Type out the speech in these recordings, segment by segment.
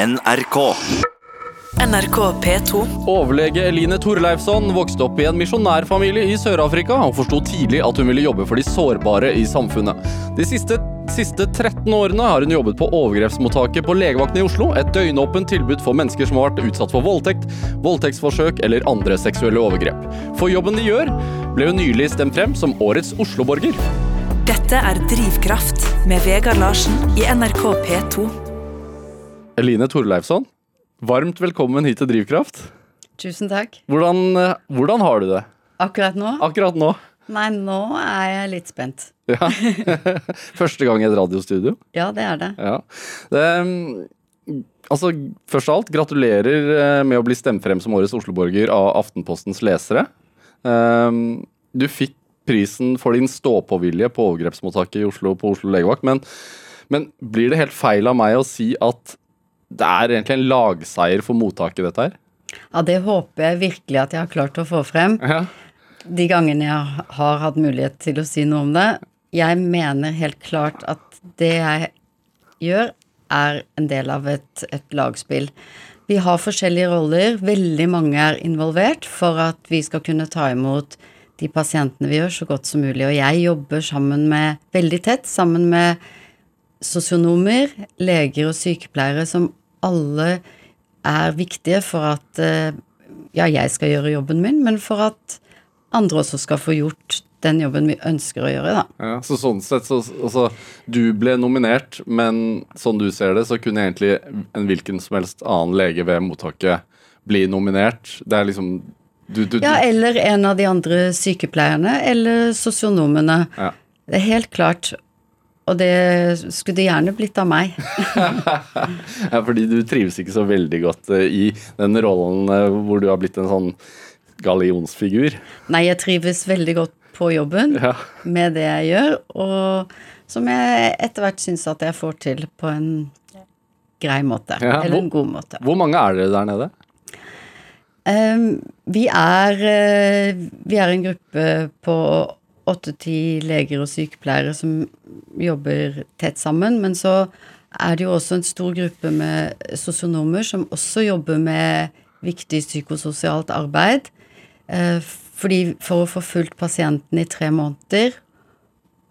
NRK. NRK P2. Overlege Eline Torleifsson vokste opp i en misjonærfamilie i Sør-Afrika og forsto tidlig at hun ville jobbe for de sårbare i samfunnet. De siste, siste 13 årene har hun jobbet på overgrepsmottaket på legevakten i Oslo, et døgnåpent tilbud for mennesker som har vært utsatt for voldtekt, voldtektsforsøk eller andre seksuelle overgrep. For jobben de gjør, ble hun nylig stemt frem som årets Oslo-borger. Dette er Drivkraft med Vegard Larsen i NRK P2. Eline Torleifsson, varmt velkommen hit til Drivkraft. Tusen takk. Hvordan, eh, hvordan har du det Akkurat nå? akkurat nå? Nei, nå er jeg litt spent. Ja. Første gang i et radiostudio. Ja, det er det. Ja. Det, mm, altså, først av alt, gratulerer eh, med å bli stemt frem som årets Oslo-borger av Aftenpostens lesere. Um, Du fikk prisen for din stå-på-vilje på overgrepsmottaket i Oslo på Oslo legevakt, men, men blir det helt feil av meg å si at det er egentlig en lagseier for mottaket, dette her? Ja, det håper jeg virkelig at jeg har klart å få frem. Ja. De gangene jeg har hatt mulighet til å si noe om det. Jeg mener helt klart at det jeg gjør, er en del av et, et lagspill. Vi har forskjellige roller, veldig mange er involvert for at vi skal kunne ta imot de pasientene vi gjør, så godt som mulig. Og jeg jobber sammen med, veldig tett sammen med sosionomer, leger og sykepleiere som alle er viktige for at eh, ja, jeg skal gjøre jobben min, men for at andre også skal få gjort den jobben vi ønsker å gjøre, da. Ja, så sånn sett, så, altså, Du ble nominert, men sånn du ser det, så kunne egentlig en hvilken som helst annen lege ved mottaket bli nominert. Det er liksom du, du, Ja, eller en av de andre sykepleierne, eller sosionomene. Ja. Det er helt klart. Og det skulle det gjerne blitt av meg. ja, fordi du trives ikke så veldig godt eh, i den rollen eh, hvor du har blitt en sånn gallionsfigur. Nei, jeg trives veldig godt på jobben Ja. med det jeg gjør, og som jeg etter hvert syns at jeg får til på en grei måte. Ja, eller hvor- en god måte. Hvor mange er dere der nede? Um, vi er eh, Vi er en gruppe på åtte-ti leger og sykepleiere som jobber tett sammen, men så er det jo også en stor gruppe med sosionomer som også jobber med viktig psykososialt arbeid. Eh, fordi for å få fulgt pasienten i tre måneder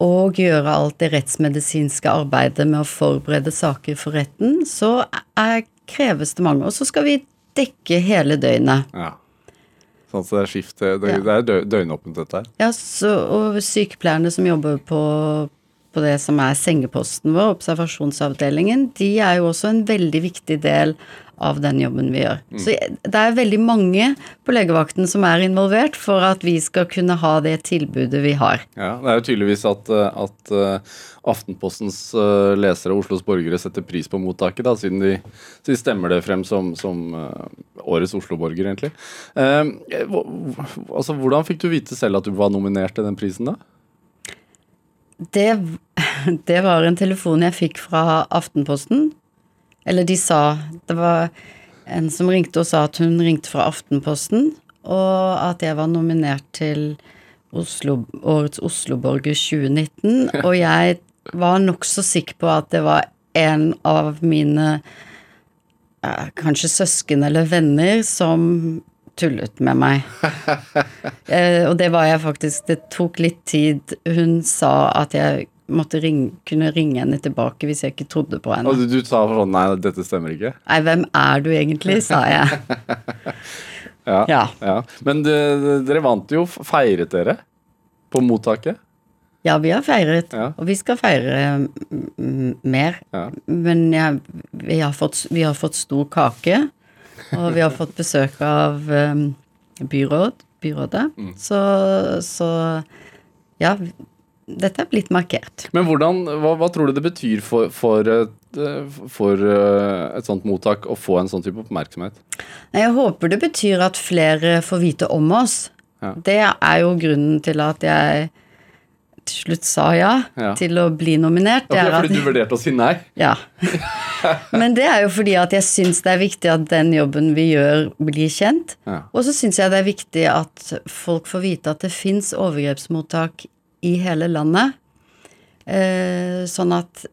og gjøre alt det rettsmedisinske arbeidet med å forberede saker for retten, så er, kreves det mange. Og så skal vi dekke hele døgnet. Ja. Sånn så det er skift, det, Ja. det er dø- døgnåpent dette her. Ja, så, og sykepleierne som jobber på, på det som er sengeposten vår, observasjonsavdelingen, de er jo også en veldig viktig del av den jobben vi gjør. Så det er veldig mange på legevakten som er involvert for at vi skal kunne ha det tilbudet vi har. Ja, Det er jo tydeligvis at, eh, at eh, Aftenpostens eh, lesere og Oslos borgere setter pris på mottaket, da, siden de, de stemmer det frem som, som årets Oslo-borger, egentlig. Eh, altså, Hvordan fikk du vite selv at du var nominert til den prisen, da? Det, det var en telefon jeg fikk fra Aftenposten. Eller de sa Det var en som ringte og sa at hun ringte fra Aftenposten, og at jeg var nominert til Oslo, årets Oslo-borger 2019. Og jeg var nokså sikker på at det var en av mine kanskje søsken eller venner som tullet med meg. Eh, og det var jeg faktisk. Det tok litt tid. Hun sa at jeg måtte ringe, kunne ringe henne tilbake hvis jeg ikke trodde på henne. Og du, du sa sånn Nei, dette stemmer ikke. Nei, hvem er du egentlig, sa jeg. Ja. Ja. ja. Men det- dere vant jo. Feiret dere på mottaket? Ja, vi har feiret, Ja. og vi skal feire mm, mer. Ja. Men jeg, vi, har fått, vi har fått stor kake, og vi har fått besøk av um, byråd, byrådet. Mm. Så, så ja, dette er blitt markert. Men hvordan, hva, hva tror du det betyr for, for, for eh, et sånt mottak å få en sånn type oppmerksomhet? Jeg håper det betyr at flere får vite om oss. Ja. Det er jo grunnen til at jeg til slutt sa ja, Ja. til å bli nominert. Det er fordi at- du vurderte å si nei? Ja. Men det er jo fordi at jeg syns det er viktig at den jobben vi gjør, blir kjent. Ja. Og så syns jeg det er viktig at folk får vite at det fins overgrepsmottak i hele landet. Eh, sånn at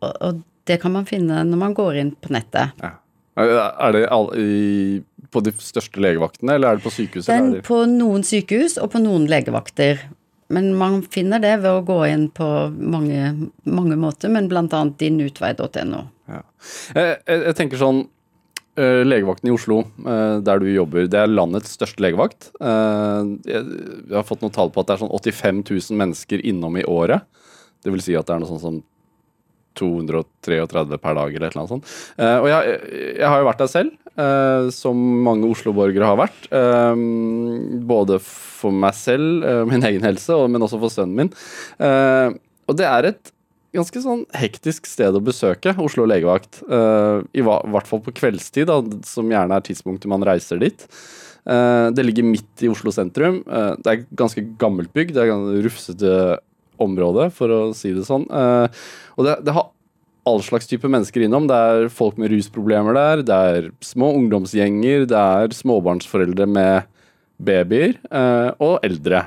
og, og det kan man finne når man går inn på nettet. Ja. Er det all, i, på de største legevaktene, eller er det på sykehuset? Den det- på noen sykehus og på noen legevakter. Men man finner det ved å gå inn på mange, mange måter, men annet dinutvei.no. Ja. Jeg, jeg, tenker sånn eh, Legevakten i Oslo, eh, der du jobber, det er landets største legevakt. Eh, jeg, jeg har fått noen tall på at det er sånn 85 000 mennesker innom i året. Det vil si at det er noe sånn som 233 per dag eller et eller annet sånt. Eh, og jeg, jeg har jo vært der selv, eh, som mange Oslo-borgere har vært. eh, både for meg selv, min egen helse, men også for sønnen min. Og det er et ganske sånn hektisk sted å besøke, Oslo legevakt. I hvert fall på kveldstid, som gjerne er tidspunktet man reiser dit. Det ligger midt i Oslo sentrum. Det er ganske gammelt bygg. Det er rufsete område, for å si det sånn. Eh, og det, det har all slags type mennesker innom. Det er folk med rusproblemer der, det er små ungdomsgjenger, det er småbarnsforeldre med babyer, eh, og eldre.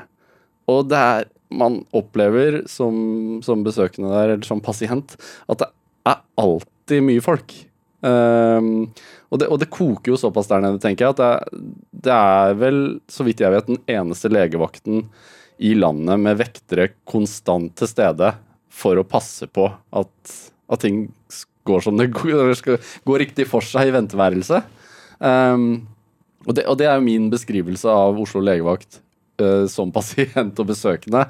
Og det er Man opplever som, som besøkende der, eller som pasient, at det er alltid mye folk. Um, og, det, og det koker jo såpass der nede, tenker jeg, at det, det er vel, så vidt jeg vet, den eneste legevakten i landet med vektere konstant til stede for å passe på at, at ting går som det går, eller skal gå riktig for seg i venteværelset. Um, og, det, og det er jo min beskrivelse av Oslo legevakt uh, som pasient og besøkende.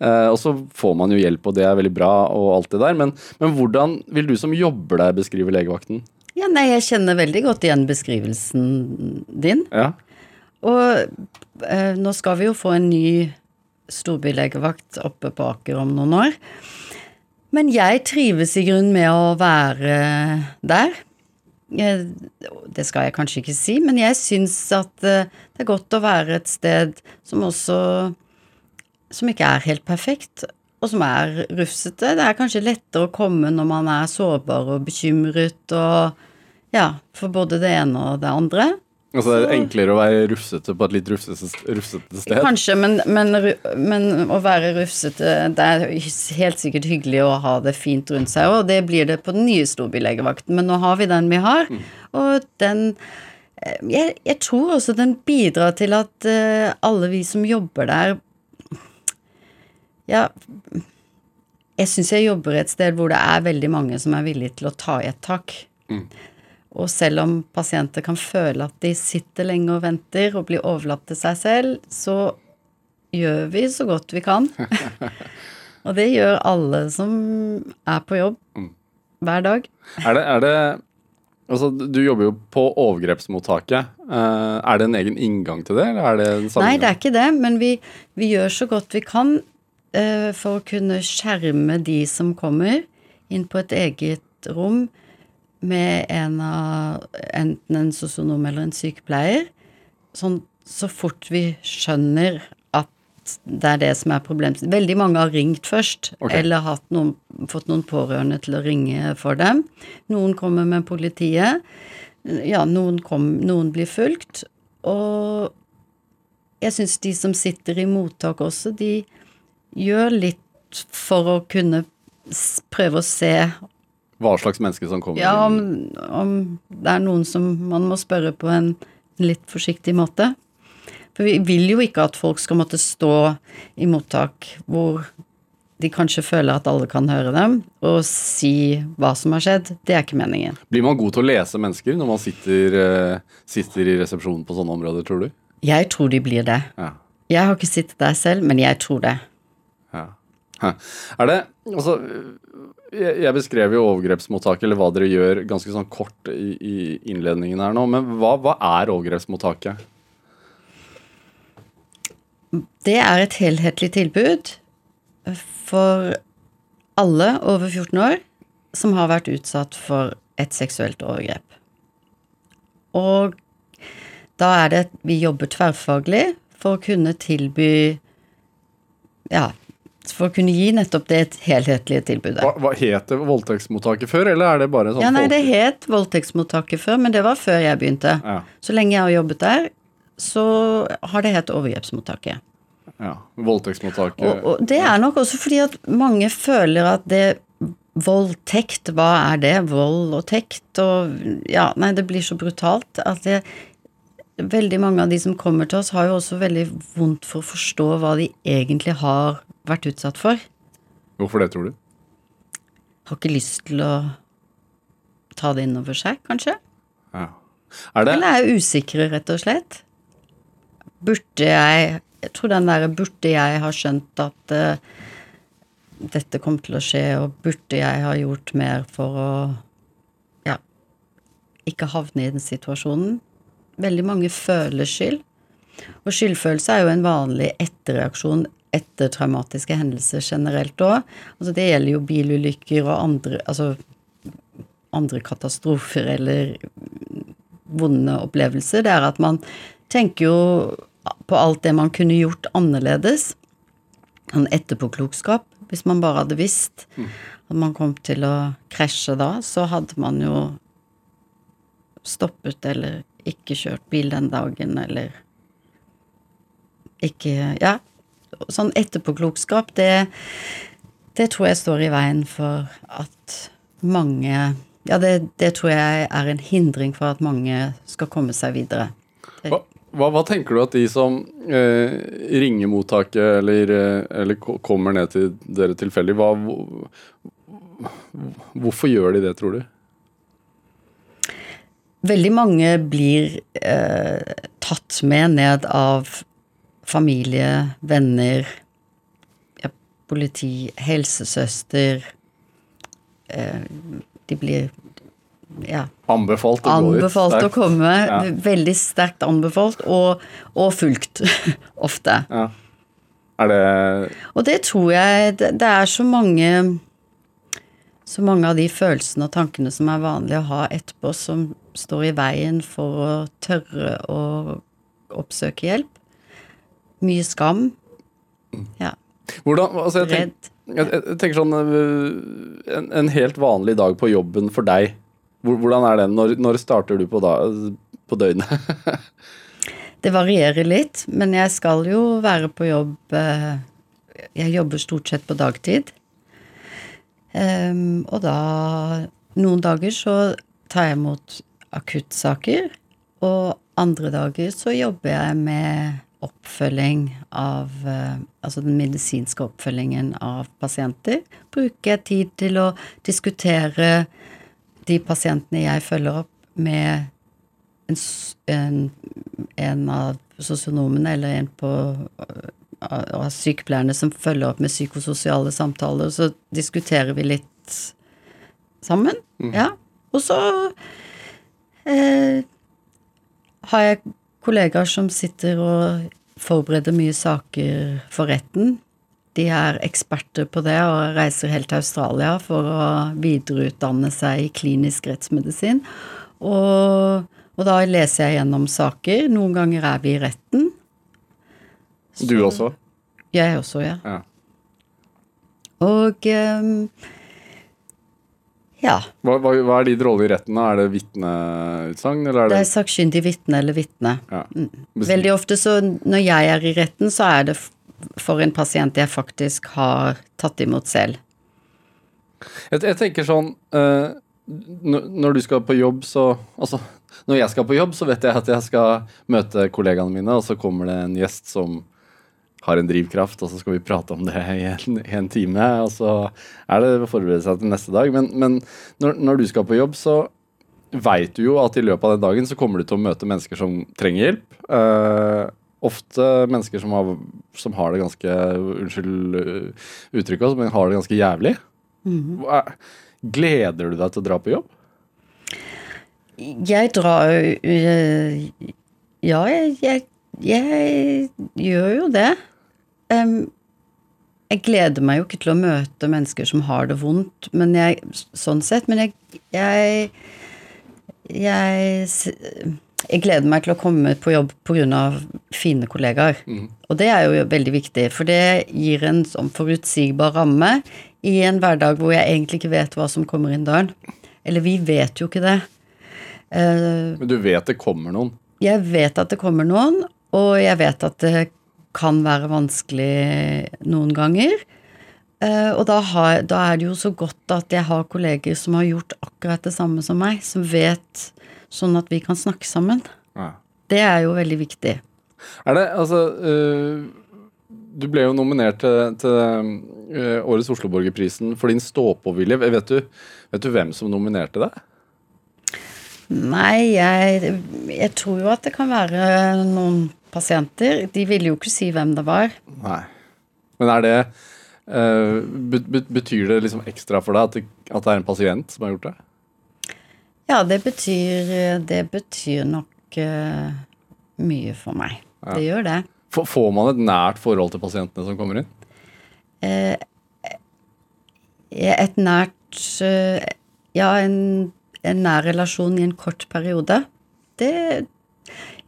Uh, og så får man jo hjelp, og det er veldig bra, og alt det der. Men, men hvordan vil du som jobber der, beskrive legevakten? Ja, nei, jeg kjenner veldig godt igjen beskrivelsen din. Ja. Og uh, nå skal vi jo få en ny storbylegevakt oppe på Aker om noen år. Men jeg trives i grunnen med å være der. Det skal jeg kanskje ikke si, men jeg syns at eh, det er godt å være et sted som også Som ikke er helt perfekt, og som er rufsete. Det er kanskje lettere å komme når man er sårbar og bekymret og Ja, for både det ene og det andre. Altså det er enklere å være rufsete på et litt rufsete, rufsete sted? Kanskje, men, men, men å være rufsete Det er helt sikkert hyggelig å ha det fint rundt seg, og det blir det på den nye storbylegevakten. Men nå har vi den vi har, og den eh, jeg, jeg tror også den bidrar til at eh, alle vi som jobber der Ja, jeg syns jeg jobber et sted hvor det er veldig mange som er villige til å ta i et tak. Og selv om pasienter kan føle at de sitter lenge og venter og blir overlatt til seg selv, så gjør vi så godt vi kan. og det gjør alle som er på jobb hver dag. Er det, er det Altså, du jobber jo på overgrepsmottaket. Eh, er det en egen inngang til det, eller er det en? Nei, det er ikke det, men vi, vi gjør så godt vi kan eh, for å kunne skjerme de som kommer, inn på et eget rom med en av enten en sosionom eller en sykepleier. Sånn så fort vi skjønner at det er det som er problemet. Veldig mange har ringt først, okay. eller noen, fått noen pårørende til å ringe for dem. Noen kommer med politiet. Ja, noen, kom, noen blir fulgt. Og jeg syns de som sitter i mottak også, de gjør litt for å kunne prøve å se Hva slags menneske som kommer? ja, om, om det er noen som man må spørre på en litt forsiktig måte. For vi vil jo ikke at folk skal måtte stå i mottak hvor de kanskje føler at alle kan høre dem, og si hva som har skjedd. Det er ikke meningen. Blir man god til å lese mennesker når man sitter, eh, sitter i resepsjonen på sånne områder, tror du? Jeg tror de blir det. Ja. Jeg har ikke sittet der selv, men jeg tror det. ja. Er det Altså, jeg, beskrev jo overgrepsmottaket, eller hva dere gjør, ganske sånn kort i, i innledningen her nå. Men hva, hva er overgrepsmottaket? Det er et helhetlig tilbud for alle over 14 år som har vært utsatt for et seksuelt overgrep. Og da er det Vi jobber tverrfaglig for å kunne tilby Ja, for å kunne gi nettopp det helhetlige tilbudet. Hva, hva het det voldtektsmottaket før, eller er det bare sånn Ja, nei, det het voldtektsmottaket før, men det var før jeg begynte. Ja. Så lenge jeg har jobbet der, så har det hett overgrepsmottaket. ja. Voldtektsmottaket Og, og det er nok også fordi at mange føler at det Voldtekt, hva er det? Vold og tekt og Ja, nei, det blir så brutalt at det, veldig mange av de som kommer til oss, har jo også veldig vondt for å forstå hva de egentlig har vært utsatt for. Hvorfor det, tror du? Har ikke lyst til å ta det inn over seg, kanskje? Ja. Er det Eller er usikre, rett og slett. Burde jeg Jeg tror den derre burde jeg ha skjønt at uh, dette kom til å skje, og burde jeg ha gjort mer for å ja, ikke havne i den situasjonen. Veldig mange føler skyld. Og skyldfølelse er jo en vanlig etterreaksjon etter traumatiske hendelser generelt òg. Altså det gjelder jo bilulykker og andre Altså andre katastrofer eller vonde opplevelser. Det er at man tenker jo på alt det man kunne gjort annerledes. En etterpåklokskap. Hvis man bare hadde visst at man kom til å krasje da, så hadde man jo stoppet eller ikke kjørt bil den dagen, eller ikke Ja. Sånn etterpåklokskap, det, det tror jeg står i veien for at mange Ja, det, det tror jeg er en hindring for at mange skal komme seg videre. hva, hva, hva tenker du at de som eh, ringer mottaket eller, eh, eller kommer ned til dere tilfeldig, hva, hvorfor gjør de det, tror du? Veldig mange blir eh, tatt med ned av familie, venner, ja, politi, helsesøster. Eh, de blir ja, Anbefalt å anbefalt å komme. Ja. Veldig sterkt anbefalt, og, og fulgt ofte. Ja. Er det Og det tror jeg Det, det er så mange Så mange av de følelsene og tankene som er vanlige å ha etterpå, som står i veien for å tørre å oppsøke hjelp. Mye skam. Ja. Hvordan altså jeg, tenk, Redd. jeg, tenker sånn øh, en, en helt vanlig dag på jobben for deg. Hvordan er den? Når, når starter du på, da, på døgnet? Det varierer litt, men jeg skal jo være på jobb eh, Jeg jobber stort sett på dagtid. Um, og da Noen dager så tar jeg imot akuttsaker, og andre dager så jobber jeg med oppfølging av eh, Altså den medisinske oppfølgingen av pasienter. Bruker jeg tid til å diskutere de pasientene jeg følger opp, med en, en, en av sosionomene eller en på øh, av sykepleierne som følger opp med psykososiale samtaler, så diskuterer vi litt sammen. Ja. Og så eh, har jeg kollegaer som sitter og forbereder mye saker for retten. De er eksperter på det og reiser helt til Australia for å videreutdanne seg i klinisk rettsmedisin. Og, og da leser jeg gjennom saker. Noen ganger er vi i retten. Du også? Jeg også, ja. Ja. Og ehm, ja. Hva, hva, hva er din rolle i retten? Er det vitneutsagn, Det det er sakkyndig vitne eller vitne. ja. Veldig ofte så når jeg er i retten, så er det for en pasient jeg faktisk har tatt imot selv. Jeg, jeg tenker sånn uh, når du skal på jobb, så Altså, når jeg skal på jobb, så vet jeg at jeg skal møte kollegaene mine, og så kommer det en gjest som har en drivkraft, og så skal vi prate om det i en, i en time, og så er det å forberede seg til neste dag. Men, men når, når du skal på jobb, så veit du jo at i løpet av den dagen så kommer du til å møte mennesker som trenger hjelp. Uh, ofte mennesker som har, som har det ganske Unnskyld uttrykket, men har det ganske jævlig. Hva- Gleder du deg til å dra på jobb? Jeg drar jo øh, Ja, jeg, jeg, jeg gjør jo det. Em, jeg gleder meg jo ikke til å møte mennesker som har det vondt, men jeg, sånn sett, men jeg, jeg jeg, jeg gleder meg til å komme på jobb pga. fine kollegaer. Og det er jo veldig viktig, for det gir en sånn forutsigbar ramme i en hverdag hvor jeg egentlig ikke vet hva som kommer inn døren. Eller vi vet jo ikke det. Uh, Men du vet det kommer noen. jeg vet at det kommer noen, og jeg vet at det kan være vanskelig noen ganger. Eh, og da, har, da er det jo så godt at jeg har kolleger som har gjort akkurat det samme som meg, som vet sånn at vi kan snakke sammen. Ja. Det er jo veldig viktig. Er det, altså uh, Du ble jo nominert til, til uh, årets Osloborgerprisen for din stå-på-vilje. Vet, vet du hvem som nominerte deg? Nei, jeg, jeg tror jo at det kan være noen pasienter. De ville jo ikke si hvem det var. Nei. Men er det be- Betyr det liksom ekstra for deg at det, at det er en pasient som har gjort det? Ja, det betyr, det betyr nok uh, mye for meg. Det gjør det. F- Får man et nært forhold til pasientene som kommer inn? Et nært Ja, en, en nær relasjon i en kort periode. Det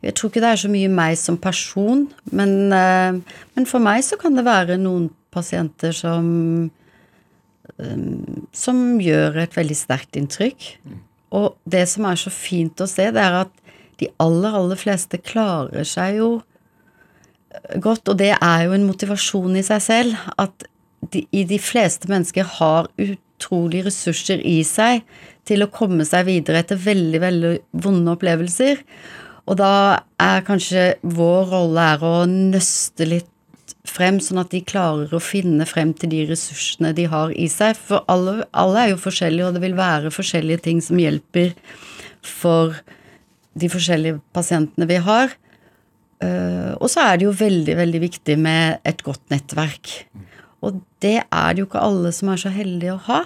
Jeg tror ikke det er så mye meg som person, men, eh, men for meg så kan det være noen pasienter som eh, som gjør et veldig sterkt inntrykk. Og det som er så fint å se, det er at de aller, aller fleste klarer seg jo godt, og det er jo en motivasjon i seg selv, at de, de fleste mennesker har utrolig ressurser i seg til å komme seg videre etter veldig, veldig vonde opplevelser. Og da er kanskje vår rolle er å nøste litt frem, sånn at de klarer å finne frem til de ressursene de har i seg. For alle, alle er jo forskjellige, og det vil være forskjellige ting som hjelper for de forskjellige pasientene vi har. Eh, og så er det jo veldig, veldig viktig med et godt nettverk. Og det er det jo ikke alle som er så heldige å ha.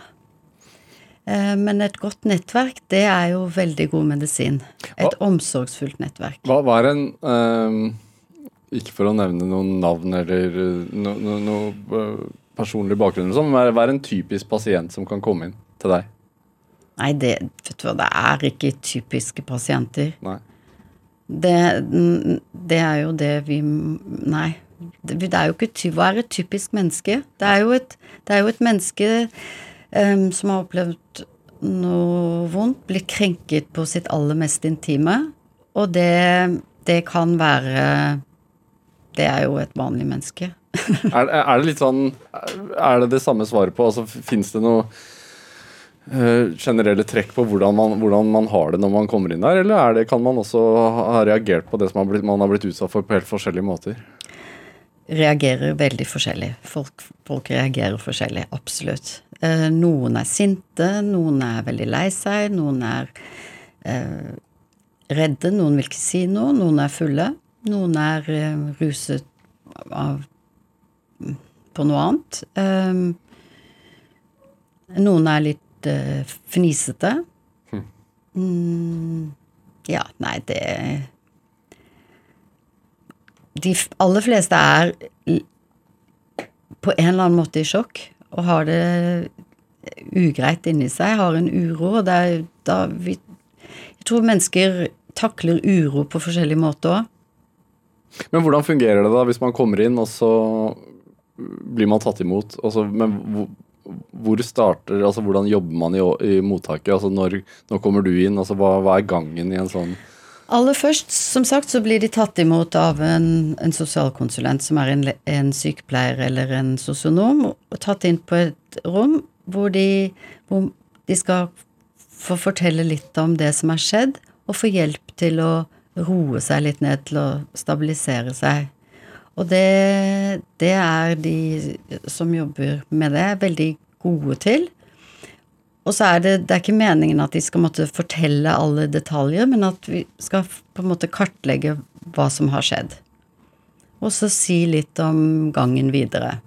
Eh, men et godt nettverk, det er jo veldig god medisin. Et omsorgsfullt nettverk. Hva, var en øhm, Ikke for å nevne noen navn eller noe no, no, noe øh, personlig bakgrunn, sånn, men hva er en typisk pasient som kan komme inn til deg? Nei, det, vet du hva, det er ikke typiske pasienter. Nei. Det, det er jo det vi Nei. Det, det er jo ikke Hva er et typisk menneske? Det er jo et, det er jo et menneske em, som har opplevd noe vondt, blitt krenket på sitt aller mest intime. Og det, det kan være Det er jo et vanlig menneske. Er, er det litt sånn Er det det samme svaret på? Altså, Fins det noe uh, generelle trekk på hvordan man, hvordan man har det når man kommer inn der, eller er det, kan man også ha ha reagert på det som har blitt, man har blitt utsatt for på helt forskjellige måter? reagerer veldig forskjellig. Folk, folk reagerer forskjellig, absolutt. Eh, noen er sinte, noen er veldig lei seg, noen er eh, redde, noen vil ikke si noe, noen er fulle. Noen er eh, ruset av, på noe annet. Eh, noen er litt eh, fnisete. Mm, ja, nei, det de aller fleste er på en eller annen måte i sjokk og har det ugreit inni seg, har en uro. og det er, da vi, Jeg tror mennesker takler uro på forskjellige måter òg. Men hvordan fungerer det da hvis man kommer inn, og så blir man tatt imot? Altså, men hvor, hvor starter Altså hvordan jobber man i, i mottaket? Altså når, når kommer du inn? Altså hva, hva er gangen i en sånn Aller først, som sagt, så blir de tatt imot av en, en sosialkonsulent som er en, en sykepleier eller en sosionom, og tatt inn på et rom hvor de, hvor de skal få fortelle litt om det som er skjedd, og få hjelp til å roe seg litt ned, til å stabilisere seg. Og det, det er de som jobber med det, veldig gode til. Og så er det, det er ikke meningen at de skal måtte fortelle alle detaljer, men at vi skal på en måte kartlegge hva som har skjedd. Og så si litt om gangen videre.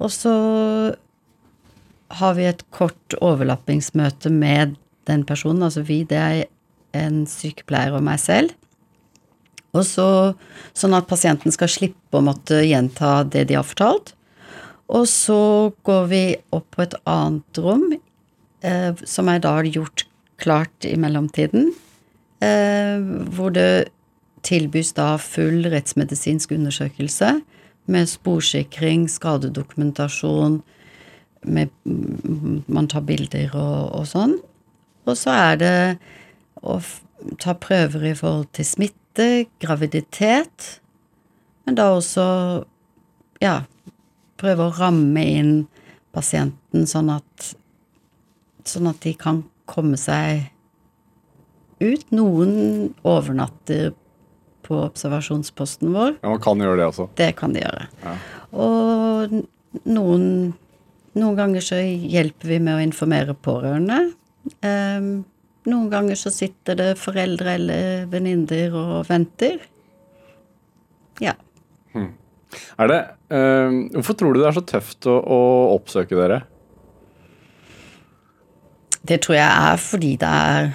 Og så har vi et kort overlappingsmøte med den personen, altså vi, det er en sykepleier og meg selv. Og så, sånn at pasienten skal slippe å måtte gjenta det de har fortalt. Og så går vi opp på et annet rom, som er da gjort klart i mellomtiden, eh, hvor det tilbys da full rettsmedisinsk undersøkelse med sporsikring, skadedokumentasjon, med, mm, man tar bilder og, og sånn. Og så er det å ta prøver i forhold til smitte, graviditet, men da også, ja, prøve å ramme inn pasienten sånn at Sånn at de kan komme seg ut. Noen overnatter på observasjonsposten vår. Ja, Man kan gjøre det også. Det kan de gjøre. Ja. Og noen, noen ganger så hjelper vi med å informere pårørende. Um, noen ganger så sitter det foreldre eller venninner og venter. Ja. Er det, um, hvorfor tror du det er så tøft å, å oppsøke dere? Det tror jeg er fordi det er,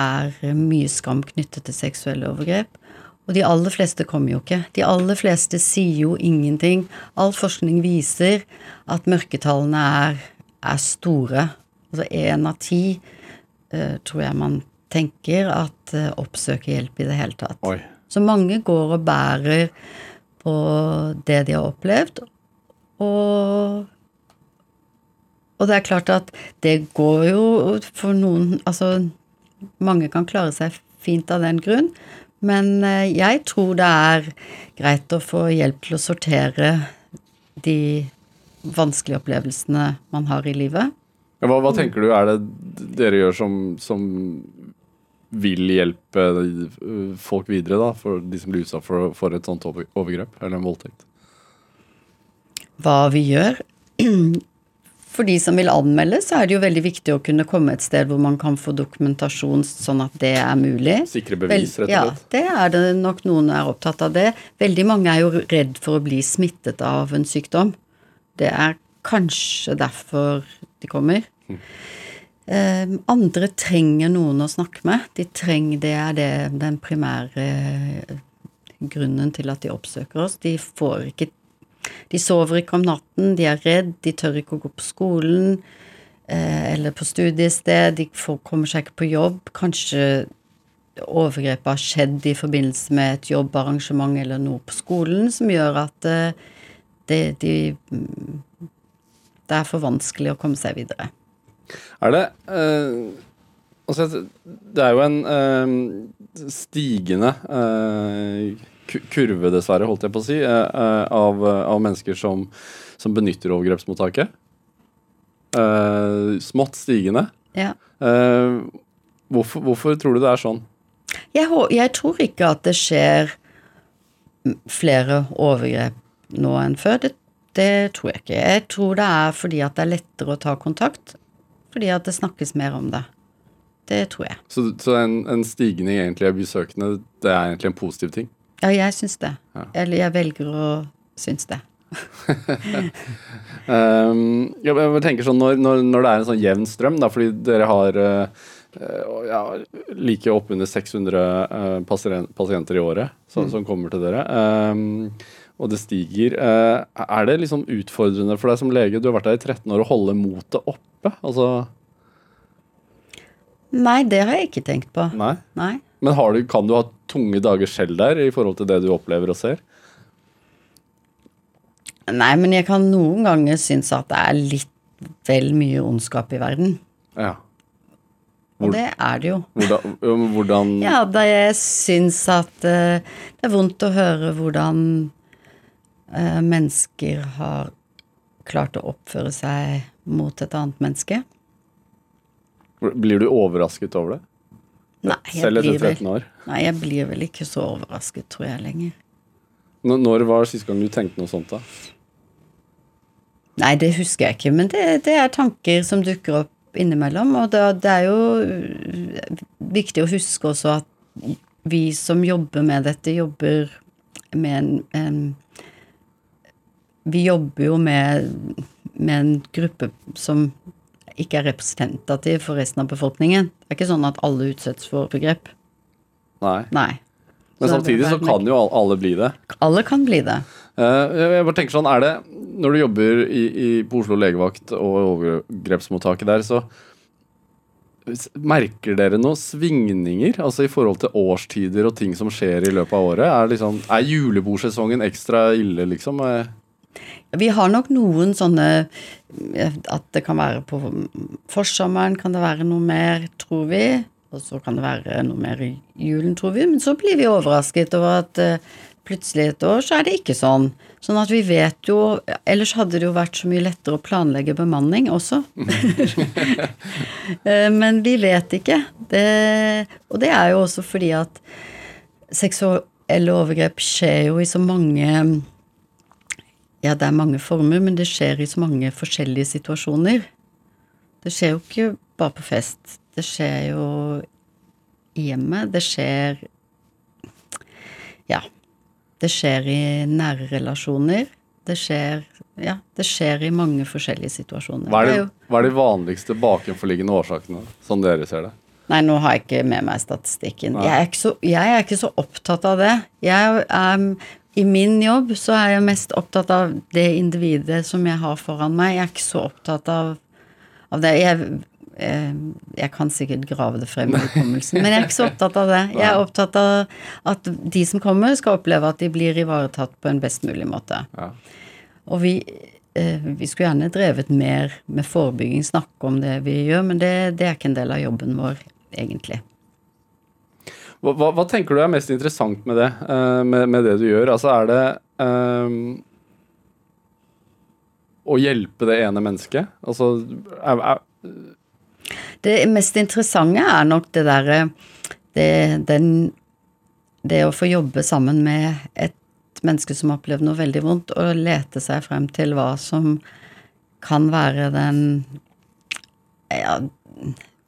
er mye skam knyttet til seksuelle overgrep. Og de aller fleste kommer jo ikke. De aller fleste sier jo ingenting. All forskning viser at mørketallene er, er store. Altså én av ti eh, tror jeg man tenker at eh, oppsøker hjelp i det hele tatt. Oi. Så mange går og bærer på det de har opplevd, og og det er klart at det går jo for noen Altså, mange kan klare seg fint av den grunn, men eh, jeg tror det er greit å få hjelp til å sortere de vanskelige opplevelsene man har i livet. Hva, hva tenker du er det dere gjør som, som vil hjelpe eh, folk videre, da? For de som blir utsatt for, for et sånt overgrep eller en voldtekt? hva vi gjør. For de som vil anmelde, så er det jo veldig viktig å kunne komme et sted hvor man kan få dokumentasjon sånn at det er mulig. Sikre bevis, rett og slett. Ja, det er det nok noen er opptatt av det. Veldig mange er jo redd for å bli smittet av en sykdom. Det er kanskje derfor de kommer. Eh, andre trenger noen å snakke med. De trenger, det er det, den primære eh, grunnen til at de oppsøker oss. De får ikke De sover ikke om natten, de er redd, de tør ikke å gå på skolen eh, eller på studiested, de får, kommer seg ikke på jobb. Kanskje overgrepet har skjedd i forbindelse med et jobbarrangement eller noe på skolen som gjør at eh, det, de, det er for vanskelig å komme seg videre. Er det eh, Altså, det er jo en eh, stigende eh, kurve, dessverre, holdt jeg på å si, eh, eh, av, av mennesker som, som benytter overgrepsmottaket. Eh, smått stigende. Ja. Eh, hvorfor, hvorfor tror du det er sånn? Jeg, jeg tror ikke at det skjer flere overgrep nå enn før. Det, det tror jeg ikke. Jeg tror det er fordi at det er lettere å ta kontakt. Fordi at det snakkes mer om det. Det tror jeg. Så, så en, en stigning egentlig av besøkende, det er egentlig en positiv ting? Ja, jeg syns det. Ja. Eller jeg velger å synes det. Um, jeg tenker sånn når, når, når det er en sånn jevn strøm, da, fordi dere har uh, ja, like oppunder 600 uh, pasien- pasienter i året som, som kommer til dere, um, og det stiger. uh, er det liksom utfordrende for deg som lege, du har vært der i 13 år, å holde motet oppe? Altså, Nei, det har jeg ikke tenkt på. nei. Nei. Men har du, kan du ha tunge dager selv der i forhold til det du opplever og ser? Nei, men jeg kan noen ganger synes at det er litt vel mye ondskap i verden. Ja. Og det er det jo. Hvordan, hvordan Ja, da jeg syns at uh, det er vondt å høre hvordan uh, mennesker har klart å oppføre seg mot et annet menneske. Blir du overrasket over det? Nei, Selv etter blir, 13 vel, år? nei, jeg blir vel ikke så overrasket, tror jeg, lenger. N- Når var siste gang du tenkte noe sånt, da? Nei, det husker jeg ikke, men det, det er tanker som dukker opp innimellom. Og det, det er jo øh, viktig å huske også at vi som jobber med dette, jobber med en, en Vi jobber jo med, med en gruppe som ikke er representativ for resten av befolkningen. Det er ikke sånn at alle utsettes for overgrep. Nei. Nei. Men Så samtidig så kan jo alle bli det. Alle kan bli det. Eh, Jeg bare tenker sånn, er det Når du jobber i, i, på Oslo legevakt og overgrepsmottaket der, så merker dere noen svingninger altså i forhold til årstider og ting som skjer i løpet av året? Er, liksom, er julebordsesongen ekstra ille, liksom? Vi har nok noen sånne eh, At det kan være på forsommeren, kan det være noe mer, tror vi. Og så kan det være noe mer i julen, tror vi. Men så blir vi overrasket over at eh, plutselig et år så er det ikke sånn. Sånn at vi vet jo Ellers hadde det jo vært så mye lettere å planlegge bemanning også. Eh, Men vi vet ikke. Det, og det er jo også fordi at seksuelle overgrep skjer jo i så mange Ja, det er mange former, men det skjer i så mange forskjellige situasjoner. Det skjer jo ikke bare på fest. Det skjer jo i hjemmet. Det skjer Ja. Det skjer i nære relasjoner. Det skjer Ja, det skjer i mange forskjellige situasjoner. Hva er, Det de, hva er de vanligste bakenforliggende årsakene, som dere ser det? Nei, nå har jeg ikke med meg statistikken. Jeg er, ikke så, jeg er ikke så opptatt av det. Jeg er, I min jobb så er jeg mest opptatt av det individet som jeg har foran meg. Jeg er ikke så opptatt av, av det. Jeg, eh, jeg kan sikkert grave det frem i hukommelsen, men jeg er ikke så opptatt av det. Jeg er opptatt av at de som kommer, skal oppleve at de blir ivaretatt på en best mulig måte. Ja. Og vi, eh, vi skulle gjerne drevet mer med forebygging, snakke om det vi gjør, men det, det er ikke en del av jobben vår, egentlig. Hva, hva, tenker du er mest interessant med det, eh, med, med det du gjør? Altså, er det um, å hjelpe det ene mennesket? Altså, er, er, Det mest interessante er nok det derre det, det å få jobbe sammen med et menneske som har opplevd noe veldig vondt, og lete seg frem til hva som kan være den Ja,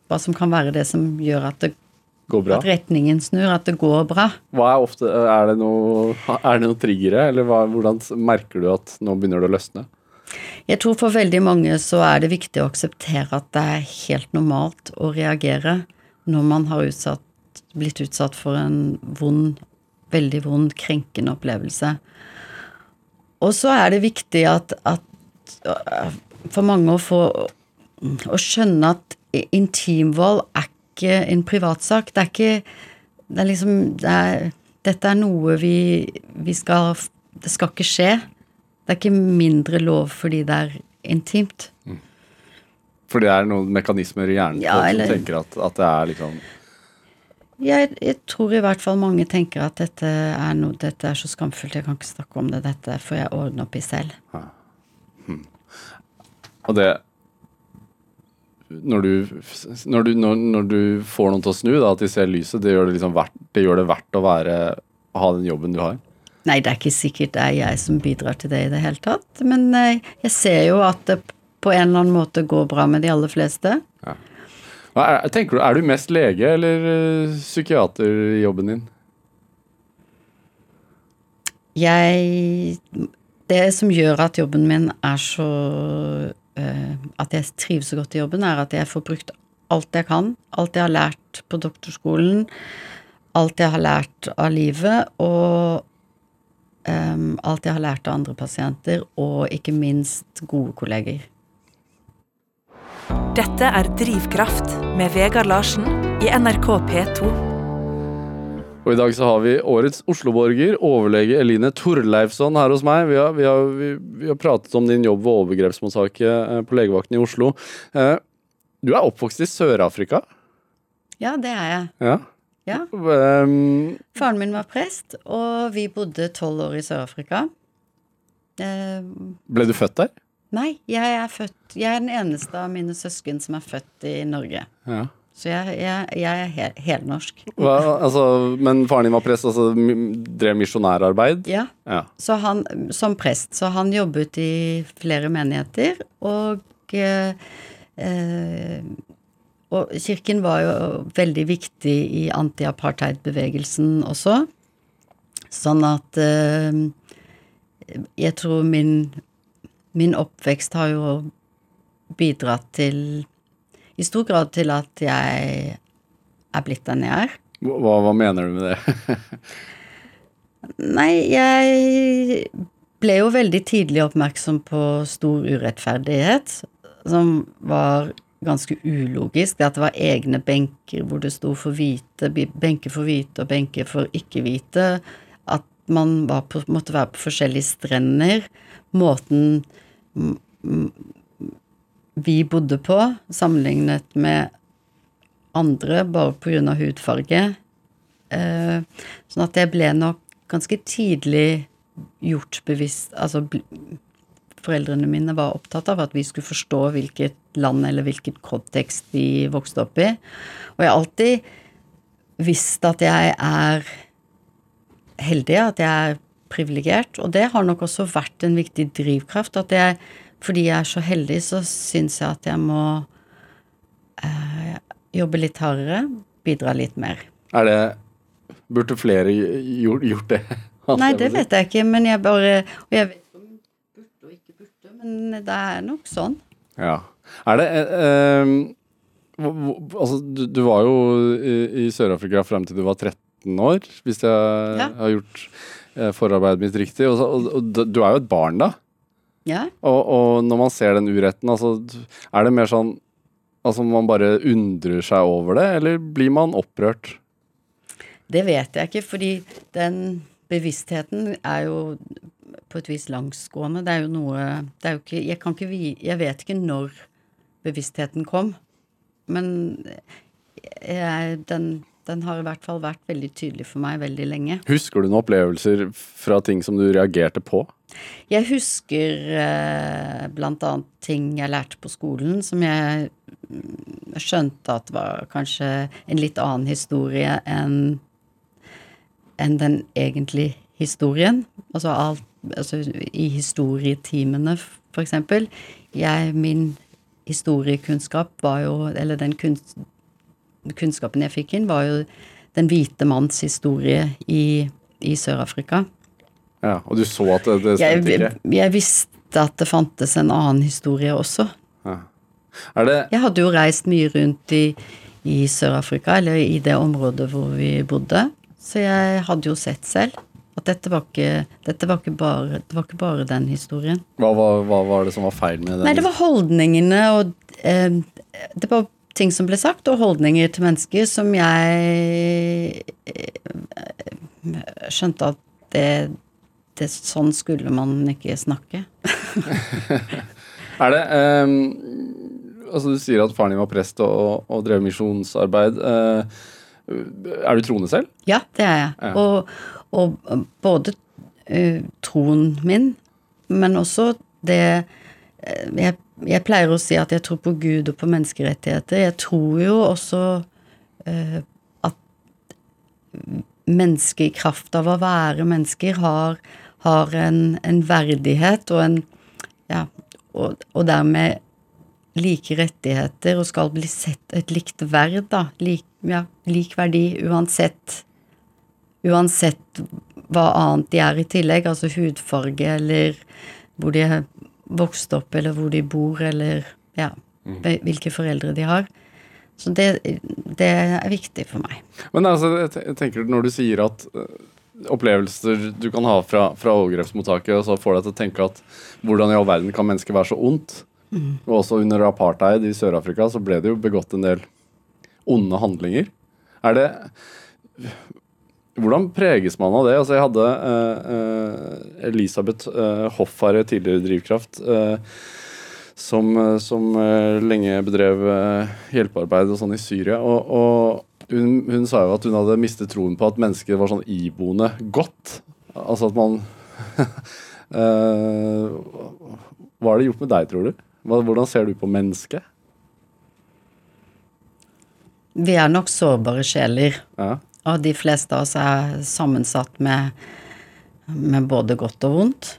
hva som kan være det som gjør at, det, går bra? at retningen snur, at det går bra. Er ofte Er det noe, er det noe triggere, eller hva, hvordan merker du at nå begynner det å løsne? Jeg tror for veldig mange så er det viktig å akseptere at det er helt normalt å reagere når man har utsatt, blitt utsatt for en vond, veldig vond, krenkende opplevelse. Og så er det viktig at, at for mange å få å skjønne at intimvold er ikke en privatsak. Det er ikke Det er liksom det er, Dette er noe vi, vi skal Det skal ikke skje. Det er ikke mindre lov fordi det er intimt. For det er noen mekanismer i hjernen Ja, eller- som tenker at, at det er liksom Jeg, jeg tror i hvert fall mange tenker at dette er, noe, dette er så skamfullt, jeg kan ikke snakke om det, dette får jeg ordne opp i selv. Og det når du, når, du, når, når du får noen til å snu, da, at de ser lyset, det gjør det, liksom verdt, det gjør det verdt å være, ha den jobben du har. Nei, det er ikke sikkert det er jeg som bidrar til det i det hele tatt, men eh, jeg ser jo at det på en eller annen måte går bra med de aller fleste. Hva Er, tenker du, er du mest lege eller eh, psykiater i jobben din? Jeg Det som gjør at jobben min er så At jeg trives så godt i jobben, er at jeg får brukt alt jeg kan. Alt jeg har lært på doktorskolen. Alt jeg har lært av livet. Og um, alt jeg har lært av andre pasienter. Og ikke minst gode kolleger. Dette er Drivkraft med Vegard Larsen i NRK P2. Og i dag så har vi årets Osloborger, overlege Eline Torleifsson her hos meg. Vi har, vi har, vi, vi har pratet om din jobb ved overgrepsmottaket eh, på legevakten i Oslo. Eh, du er oppvokst i Sør-Afrika. Ja, det er jeg. Ja. Ja. Um, Faren min var prest, og vi bodde tolv år i Sør-Afrika. Eh, ble du født der? Nei, jeg er født Jeg er den eneste av mine søsken som er født i Norge. Ja. Så jeg, jeg, jeg er hel, helnorsk. Hva, altså, men faren din var prest, altså drev misjonærarbeid? Ja, Ja. så han, som prest, så han jobbet i flere menigheter, og eh, eh, Og kirken var jo veldig viktig i anti-apartheid-bevegelsen også. Sånn at eh, jeg tror min, min oppvekst har jo bidratt til I stor grad til at jeg er blitt den jeg er. Hva, hva mener du med det? Nei, jeg ble jo veldig tidlig oppmerksom på stor urettferdighet, som var ganske ulogisk. Det at det var egne benker hvor det sto for hvite, benker for hvite og benker for ikke-hvite. At man var på, måtte være på forskjellige strender. Måten vi bodde på, sammenlignet med andre bare pga. hudfarge. Eh, sånn at jeg ble nok ganske tidlig gjort bevisst Altså foreldrene mine var opptatt av at vi skulle forstå hvilket land eller hvilket kontekst vi vokste opp i. Og jeg har alltid visst at jeg er heldig, at jeg er privilegert. Og det har nok også vært en viktig drivkraft. At jeg, fordi jeg er så heldig, så syns jeg at jeg må eh, jobbe litt hardere, bidra litt mer. Er det Burde flere gjort, gjort det? Nei, det vet jeg ikke, men jeg bare Og jeg vet om burde og ikke burde, men det er nok sånn. Ja. Er det eh, eh, Altså, du, du var jo i, i Sør-Afrika frem til du var 13 år, hvis jeg Ja. har gjort eh, forarbeidet mitt riktig. Og, og, og du er jo et barn da. Ja. Og, og når man ser den uretten, altså, er det mer sånn Altså man bare undrer seg over det, eller blir man opprørt? Det vet jeg ikke, fordi den bevisstheten er jo på et vis langsgående. Det er jo noe Det er jo ikke Jeg kan ikke. Jeg vet ikke når bevisstheten kom, men jeg, den, den har i hvert fall vært veldig tydelig for meg veldig lenge. Husker du noen opplevelser fra ting som du reagerte på? Jeg husker eh, annet ting jeg lærte på skolen som jeg mm, skjønte at var kanskje en litt annen historie enn enn den egentlige historien. Altså alt altså i historietimene, for eksempel. Jeg, min historiekunnskap var jo Eller den kunst, kunnskapen jeg fikk inn, var jo den hvite manns historie i, i Sør-Afrika. Ja, Og du så at det, det Jeg, stemte ikke? jeg visste at det fantes en annen historie også. Ja. Det Jeg hadde jo reist mye rundt i, i Sør-Afrika, eller i det området hvor vi bodde, så jeg hadde jo sett selv at dette var ikke, dette var ikke, bare, det var ikke bare den historien. hva, var- hva var det som var feil med den? Nei, det var holdningene og eh, Det var ting som ble sagt, og holdninger til mennesker som jeg eh, skjønte at det, det Sånn skulle man ikke snakke. Er det um, Altså, du sier at faren din var prest og, og drev misjonsarbeid. Uh, er du troende selv? Ja, det er jeg. Ja. Og, og både uh, troen min, men også det eh, jeg, jeg pleier å si at jeg tror på Gud og på menneskerettigheter. Jeg tror jo også eh, at mennesker i kraft av å være mennesker har, har en, en verdighet og en Ja, og, og dermed like rettigheter og skal bli sett et likt verd, da. Lik, ja, lik verdi uansett Uansett hva annet de er i tillegg, altså hudfarge eller hvor de vokst opp, eller hvor de bor, eller ja, hvilke foreldre de har. Så det, det er viktig for meg. Men altså, jeg te- jeg tenker når du sier at eh, opplevelser du kan ha fra, fra overgrepsmottaket, og så får deg til å tenke at hvordan i all verden kan mennesker være så ondt? Og også under apartheid i Sør-Afrika så ble det jo begått en del onde handlinger. Er det Hvordan preges man av det? Altså, jeg hadde uh, Elisabeth uh, Hoffare, tidligere Drivkraft, som, som lenge bedrev hjelpearbeid og sånn i Syria. Og, og hun, hun sa jo at hun hadde mistet troen på at mennesker var sånn iboende godt. Altså at man Hva har det gjort med deg, tror du? Hvordan ser du på mennesket? Vi er nok sårbare sjeler, Ja. Og de fleste av oss er sammensatt med, med både godt og vondt.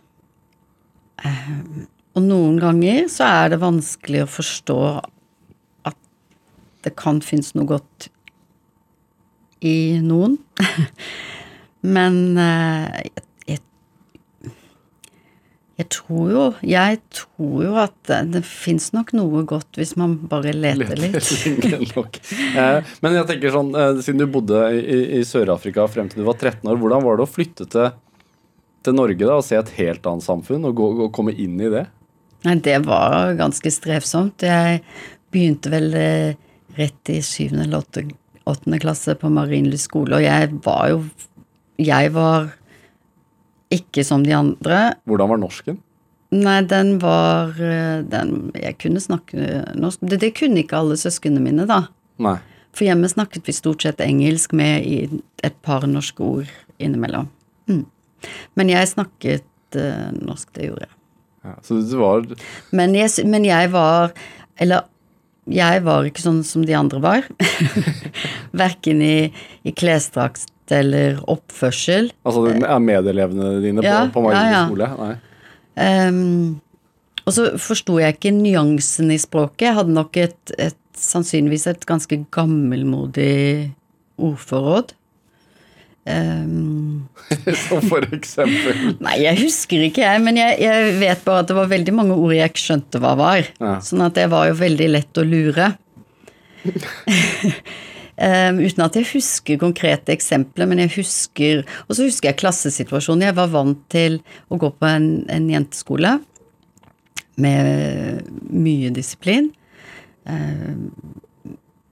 Eh, Og noen ganger så er det vanskelig å forstå at det kan finnes noe godt i noen. Men eh, jeg, jeg, jeg tror jo Jeg tror jo at det, det fins nok noe godt hvis man bare leter litt. Nok. Eh, Men jeg tenker sånn, eh, siden du bodde i, i Sør-Afrika frem til du var 13 år, hvordan var det å flytte til, til Norge da, og se et helt annet samfunn, og, gå, og komme inn i det? Nei, det var ganske strevsomt. Jeg begynte vel eh, rett i 7. eller 8. klasse på Marienlyst skole, og jeg var jo Jeg var ikke som de andre. Hvordan var norsken? Nei, den var eh, den, Jeg kunne snakke norsk. Det, det kunne ikke alle søsknene mine, da. Nei. For hjemme snakket vi stort sett engelsk med et par norske ord innimellom. Mm. Men jeg snakket uh, norsk, det gjorde jeg. Ja, så det var Men jeg, men jeg var Eller jeg var ikke sånn som de andre var. Verken i, i klesdrakt eller oppførsel. Altså det er medelevene dine Ja, på, på Marienlyst ja, ja. skole? Nei. Um, og så forsto jeg ikke nyansen i språket. Jeg hadde nok et, et sannsynligvis et ganske gammelmodig ordforråd. som Så for eksempel nei, jeg husker ikke, jeg, men jeg, jeg vet bare at det var veldig mange ord jeg ikke skjønte hva var. Ja. Sånn at det var jo veldig lett å lure. Ehm, uten at jeg husker konkrete eksempler, men jeg husker Og så husker jeg klassesituasjonen. Jeg var vant til å gå på en, en jenteskole med mye disiplin. Um,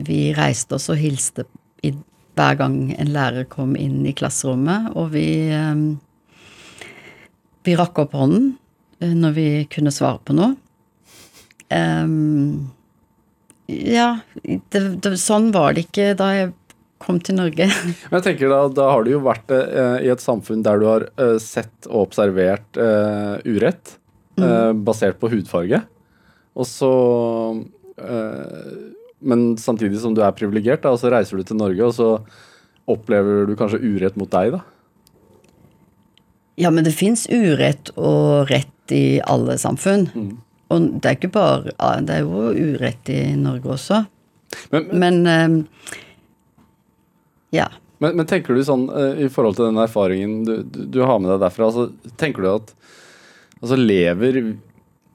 vi reiste oss og hilste i, hver gang en lærer kom inn i klasserommet, og vi um, Vi rakk opp hånden eh, når vi kunne svare på noe. Ehm, ja, det, det, sånn var det ikke da jeg kom til Norge. Men jeg tenker da, da har du jo vært eh, i et samfunn der du har eh, sett og observert eh, urett eh, basert på hudfarge. Og så eh, Men samtidig som du er privilegert, så reiser du til Norge, og så opplever du kanskje urett mot deg, da. Ja, men det fins urett og rett i alle samfunn. Og det er ikke bare Det er jo urett i Norge også. Men, Men ehm, ja. Men, men tenker du sånn eh, i forhold til den erfaringen du, du, du har med deg derfra, altså, tenker du at altså, lever,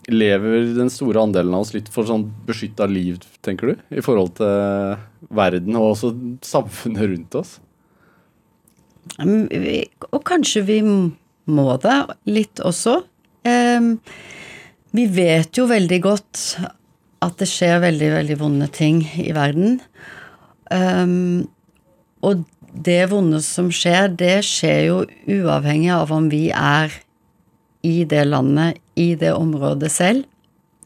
lever den store andelen av oss litt for sånn beskytta liv, tenker du? I forhold til verden og også samfunnet rundt oss? Um, vi- Og kanskje vi må det litt også. Ehm, vi vet jo veldig godt at det skjer veldig, veldig vonde ting i verden. Um, og det vonde som skjer, det skjer jo uavhengig av om vi er i det landet, i det området selv,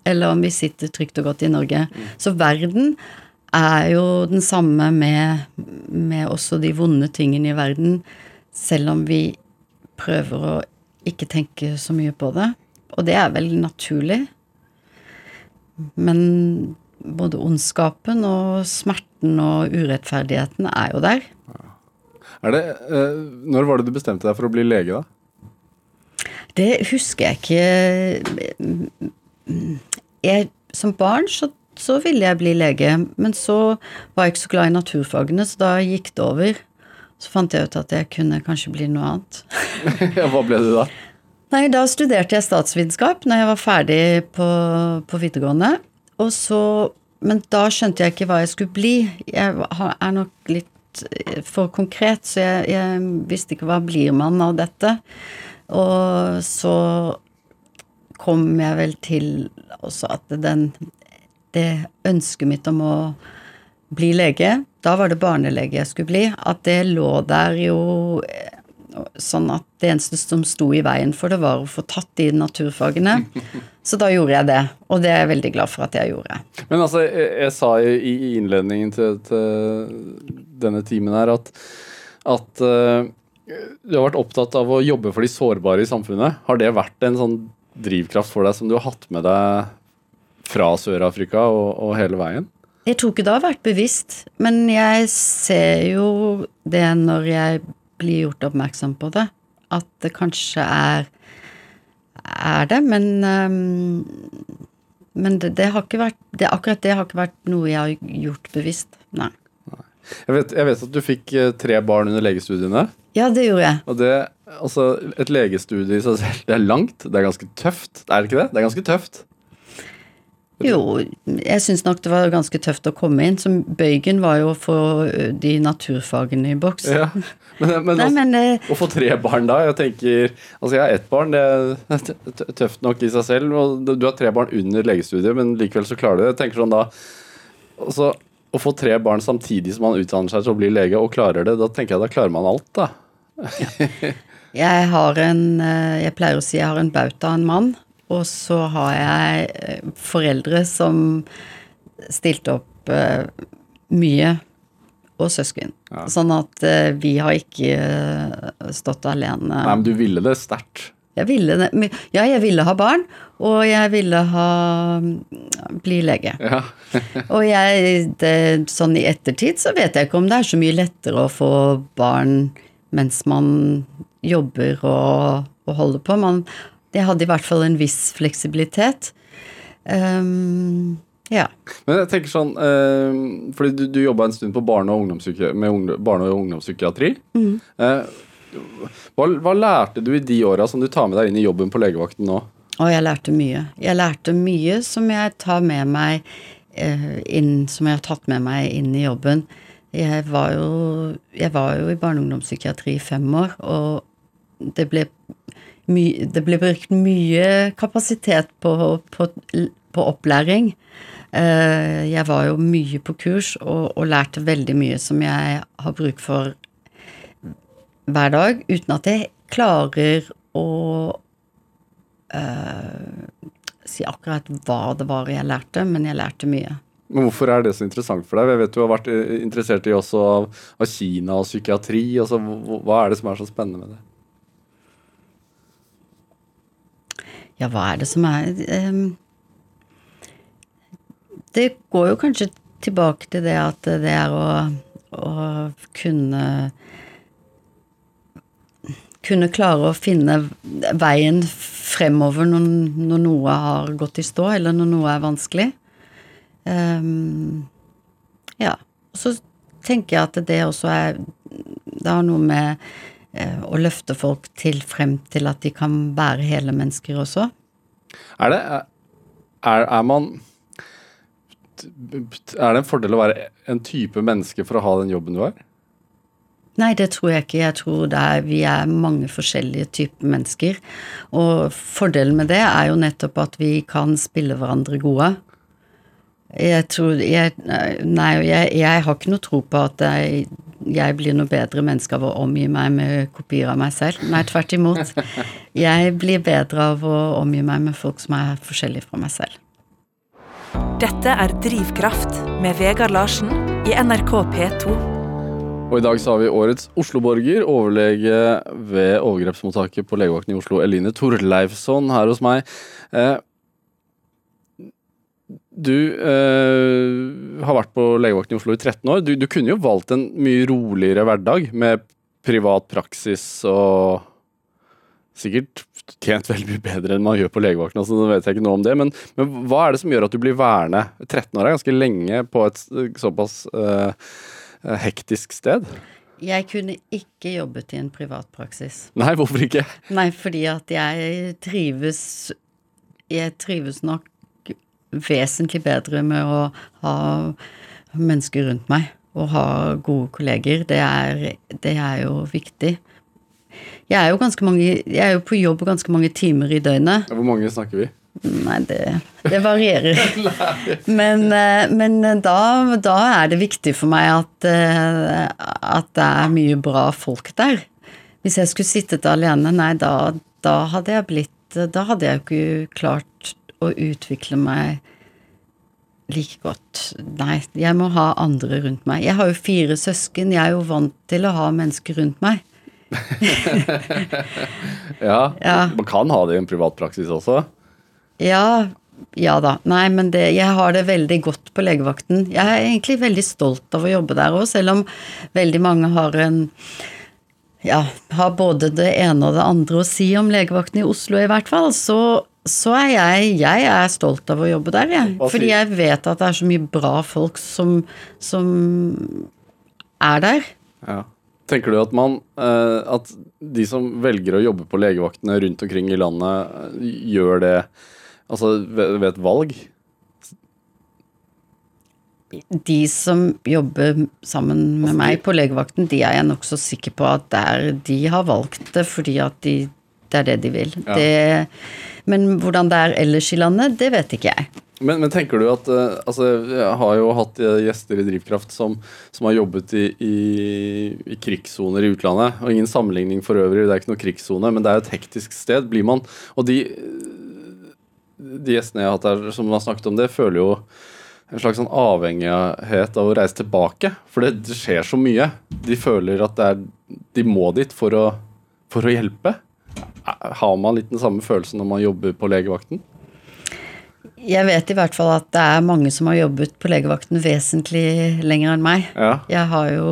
eller om vi sitter trygt og godt i Norge. Så verden er jo den samme med, med også de vonde tingene i verden, selv om vi prøver å ikke tenke så mye på det. Og det er vel naturlig. Men både ondskapen og smerten og urettferdigheten er jo der. Er det, eh, når var det du bestemte deg for å bli lege, da? Det husker jeg ikke jeg, Som barn så, så ville jeg bli lege, men så var jeg ikke så glad i naturfagene, så da gikk det over. Så fant jeg ut at jeg kunne kanskje bli noe annet. ja, hva ble du da? Nei, da studerte jeg statsvitenskap når jeg var ferdig på, på videregående. Så, men da skjønte jeg ikke hva jeg skulle bli. Jeg er nok litt eh, for konkret, så jeg, jeg visste ikke hva blir man av dette. Og så kom jeg vel til også at den, det ønsket mitt om å bli lege, da var det barnelege jeg skulle bli, at det lå der jo sånn at det eneste som sto i veien for det, var å få tatt de naturfagene. Så da gjorde jeg det, og det er jeg veldig glad for at jeg gjorde. Men altså, jeg, jeg sa i, i innledningen til, til denne timen her at, at uh, du har vært opptatt av å jobbe for de sårbare i samfunnet. Har det vært en sånn drivkraft for deg som du har hatt med deg fra Sør-Afrika og, og hele veien? Jeg tror ikke det har vært bevisst, men jeg ser jo det når jeg blir gjort oppmerksom på det, at det kanskje er, er det, men um, men det, det har ikke vært det, Akkurat det har ikke vært noe jeg har gjort bevisst. Nei. Jeg vet, jeg vet at du fikk eh, tre barn under legestudiene. Ja, det gjorde jeg. Og det, altså, et legestudie i seg selv, det er langt, det er ganske tøft. Er det ikke det? Det er ganske tøft. Jo, jeg syns nok det var ganske tøft å komme inn. Som bøygen var jo å få de naturfagene i boks. Ja. Men, men, Nei, altså, men eh, å få tre barn da, jeg tenker Altså, jeg har ett barn, det er tøft nok i seg selv. Og du har tre barn under legestudiet, men likevel så klarer du det. Jeg tenker sånn da altså, Å få tre barn samtidig som man utdanner seg til å bli lege, og klarer det, da tenker jeg da klarer man alt, da. Jeg har en eh, Jeg pleier å si jeg har en bauta, en mann. Og så har jeg eh, foreldre som stilte opp eh, mye og søsken. Ja. Sånn at eh, vi har ikke stått alene. Nei, men du ville det sterkt. Jeg ville det. Ja, jeg ville ha barn, og jeg ville ha bli lege. Ja. Og jeg, det, sånn i ettertid så vet jeg ikke om det er så mye lettere å få barn mens man jobber og, og holder på. Man, jeg hadde i hvert fall en viss fleksibilitet. Um, ja. Men jeg tenker sånn eh, Fordi du, du jobba en stund på barne- og med barne- og ungdomspsykiatri. Eh, hva, hva lærte du i de åra som du tar med deg inn i jobben på legevakten nå? Og jeg lærte mye. Jeg lærte mye som jeg tar med meg eh, inn, som jeg har tatt med meg inn i jobben. Jeg var jo, jeg var jo i barne- og ungdomspsykiatri i fem år, og det ble, my, det ble brukt mye kapasitet på, på, på opplæring. Eh, jeg var jo mye på kurs og, og lærte veldig mye som jeg har bruk for hver dag, uten at jeg klarer å eh, si akkurat hva det var jeg lærte, men jeg lærte mye. Men Hvorfor er det så interessant for deg? Jeg vet du har vært eh, interessert i også av, Kina og psykiatri. Altså, hva er det som er så spennende med det? Ja, hva er det som er ehm, Det går jo kanskje tilbake til det at det er å, å kunne kunne klare å finne veien fremover når, når noe har gått i stå, eller når noe er vanskelig. Um, ja. Og så tenker jeg at det også er Det har noe med eh, å løfte folk til frem til at de kan være hele mennesker også. Er det er, er man Er det en fordel å være en type menneske for å ha den jobben du har? Nei, det tror jeg ikke. Jeg tror det er, vi er mange forskjellige typer mennesker. Og fordelen med det er jo nettopp at vi kan spille hverandre gode. Jeg tror jeg, Nei, jeg, jeg har ikke noe tro på at jeg, jeg blir noe bedre menneske av å omgi meg med kopier av meg selv. Nei, tvert imot. Jeg blir bedre av å omgi meg med folk som er forskjellige fra meg selv. Dette er Drivkraft med Vegard Larsen i NRK P2. Og i dag så har vi årets Oslo-borger, overlege ved overgrepsmottaket på legevakten i Oslo, Eline Torleifsson, her hos meg. Eh, du eh, har vært på legevakten i Oslo i 13 år. Du, du kunne jo valgt en mye roligere hverdag med privat praksis og sikkert tjent veldig mye bedre enn man gjør på legevakten. Altså, nå vet jeg ikke noe om det, men, men hva er det som gjør at du blir værende? 13 år er ganske lenge på et såpass eh, hektisk sted. Jeg kunne ikke jobbet i en privatpraksis. Nei, hvorfor ikke? Nei, fordi at jeg trives Jeg trives nok vesentlig bedre med å ha mennesker rundt meg. Og ha gode kolleger. Det er, det er jo viktig. Jeg er jo mange Jeg er jo på jobb ganske mange timer i døgnet. Hvor mange snakker vi? Nei, det, det varierer. Men, eh, men da, da er det viktig for meg at, eh, at det er mye bra folk der. Hvis jeg skulle sittet alene, nei, da, da hadde jeg blitt Da hadde jeg jo ikke klart å utvikle meg like godt. Nei, jeg må ha andre rundt meg. Jeg har jo fire søsken, jeg er jo vant til å ha mennesker rundt meg. Ja, Ja. Man kan ha det i en privat praksis også. Ja, ja da. Nei, men det, jeg har det veldig godt på legevakten. Jeg er egentlig veldig stolt av å jobbe der òg, selv om veldig mange har en ja, har både det ene og det andre å si om legevakten i Oslo, i hvert fall. Så, så er jeg, jeg er stolt av å jobbe der, jeg. Fordi jeg vet at det er så mye bra folk som, som er der. Ja. Tenker du at man eh, At de som velger å jobbe på legevaktene rundt omkring i landet, eh, gjør det altså ved, et valg? De som jobber sammen med Altså, meg på legevakten, de er jeg nokså sikker på at der, de har valgt det fordi at de, det er det de vil. Ja. Det, men hvordan det er ellers i landet, det vet ikke jeg. Men, men tenker du at eh, Altså, jeg har jo hatt eh, gjester i Drivkraft som, som har jobbet i, i, i krigssoner i utlandet. Og ingen sammenligning for øvrig, det er ikke noe krigssone, men det er et hektisk sted. Blir man Og de, de gjestene jeg har hatt her som har snakket om det, føler jo en slags sånn avhengighet av å reise tilbake. For det, det skjer så mye. De føler at er, de må dit for å, for å hjelpe. Har man litt den samme følelsen når man jobber på legevakten? Jeg vet i hvert fall at det er mange som har jobbet på legevakten vesentlig lenger enn meg. Ja. Jeg har jo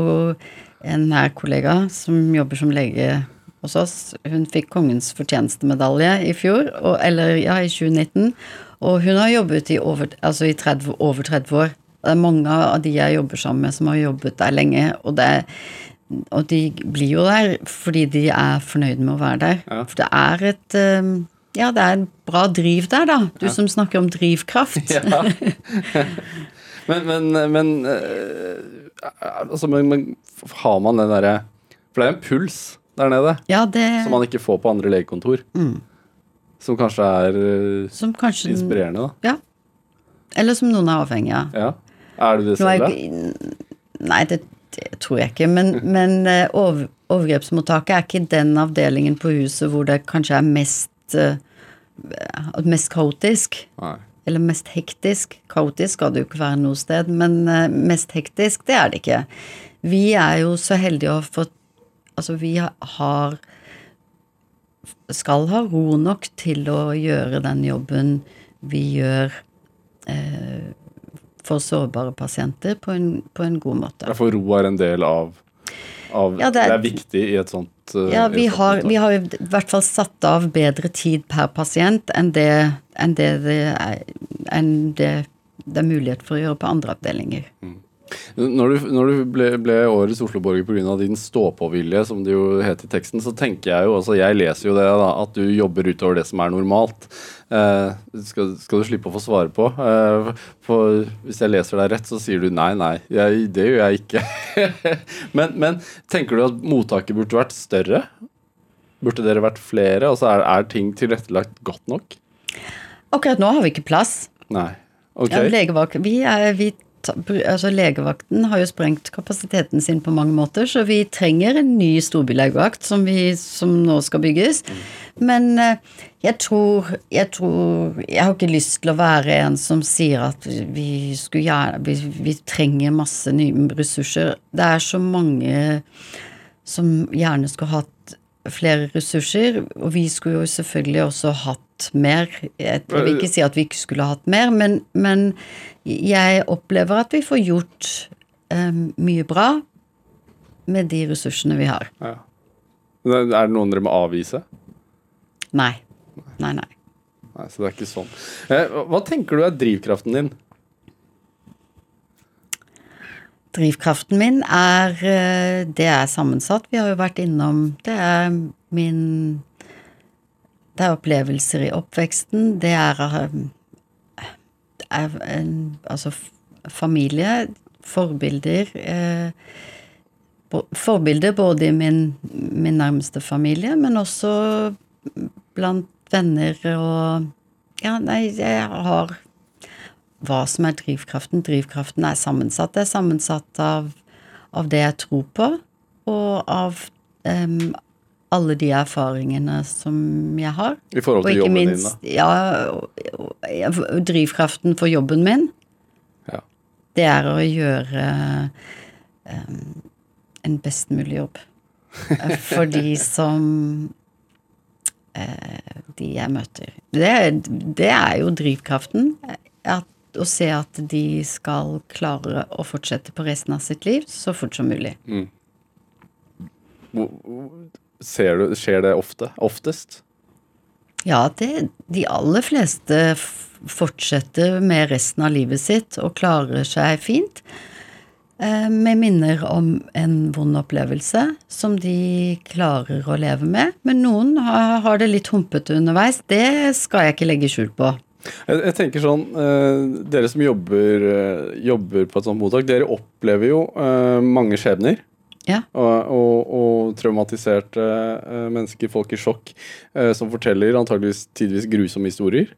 en nær kollega som jobber som lege hos oss. Hun fikk Kongens fortjenestemedalje i fjor, og, eller ja, i 2019. Og hun har jobbet i over, altså i 30, over 30 år. Det er mange av de jeg jobber sammen med, som har jobbet der lenge. Og, det, og de blir jo der fordi de er fornøyd med å være der. Ja. For det er et um, Ja, det er en bra driv der, da. Du som snakker om drivkraft. Ja. men, men, men eh, Altså, men, har man den derre For det er en puls der nede Ja, det som man ikke får på andre legekontor. Som kanskje er eh, Som kanskje inspirerende, da. Ja. Eller som noen er avhengig av. Ja. Er du det selv, da? nei, det, det tror jeg ikke. Men, men eh, over, overgrepsmottaket er ikke den avdelingen på huset hvor det kanskje er mest eh, mest kaotisk. Nei. Eller mest hektisk. Kaotisk skal det jo ikke være noe sted, men eh, mest hektisk, det er det ikke. Vi er jo så heldige å ha fått Altså, vi har Skal ha ro nok til å gjøre den jobben vi gjør eh, for sårbare pasienter på en, på en god måte. Ja, For ro er en del av, av Ja, det, det er, er- viktig i et sånt eh, Ja, vi sånt har, vi har i hvert fall satt av bedre tid per pasient enn det, enn det, det, er, enn det er mulighet for å gjøre på andre avdelinger. Når du, når du ble, ble årets Oslo-borger pga. din stå-på-vilje, som det jo het i teksten, så tenker jeg jo også, jeg leser jo det, da, at du jobber utover det som er normalt. Eh, skal, skal du slippe å få svare på. Eh, for hvis jeg leser deg rett, så sier du nei, nei. Jeg, det gjør jeg ikke. men, men tenker du at mottaket burde vært større? Burde dere vært flere? Altså, er, er ting tilrettelagt godt nok? Akkurat nå har vi ikke plass. Nei. Ok. Ja, legevakt, vi er, vi, altså legevakten har jo sprengt kapasiteten sin på mange måter, så vi trenger en ny storbylegevakt som, vi, som nå skal bygges. Men eh, jeg tror, jeg tror Jeg har ikke lyst til å være en som sier at vi, gjerne, vi, vi trenger masse nye ressurser. Det er så mange som gjerne skulle hatt flere ressurser, og vi skulle jo selvfølgelig også hatt mer. Jeg vil ikke si at vi ikke skulle hatt mer, men, men jeg opplever at vi får gjort eh, mye bra med de ressursene vi har. Ja. Er det noen dere må avvise? Nei. Nei, nei. Nei, så det er ikke sånn. Eh, hva tenker du er drivkraften din? Drivkraften min er eh, Det er sammensatt. Vi har jo vært innom Det er min Det er opplevelser i oppveksten. Det er, eh, er Altså familie, forbilder eh, Forbilder både i min, min nærmeste familie, men også blant venner og Ja, nei, jeg har hva som er drivkraften. Drivkraften er sammensatt. Det er sammensatt av, av det jeg tror på, og av um, alle de erfaringene som jeg har. I forhold til jobben minst ja, og- og- ja, drivkraften for jobben min. Ja. det er å gjøre um, en best mulig jobb. For de som uh, De jeg møter. Det, det er jo drivkraften. At, å se at de skal klare å fortsette på resten av sitt liv så fort som mulig. Ser du, skjer det ofte? Oftest? Ja, det, de aller fleste fortsetter med resten av livet sitt og klarer seg fint. eh, Med minner om en vond opplevelse som de klarer å leve med. Men noen har, har det litt humpete underveis. Det skal jeg ikke legge skjul på. Jeg, jeg tenker sånn, eh, Dere som jobber, eh, jobber på et sånt mottak, dere opplever jo eh, mange skjebner. Ja. Og, og, og traumatiserte eh, mennesker, folk i sjokk, eh, som forteller antageligvis tidvis grusomme historier.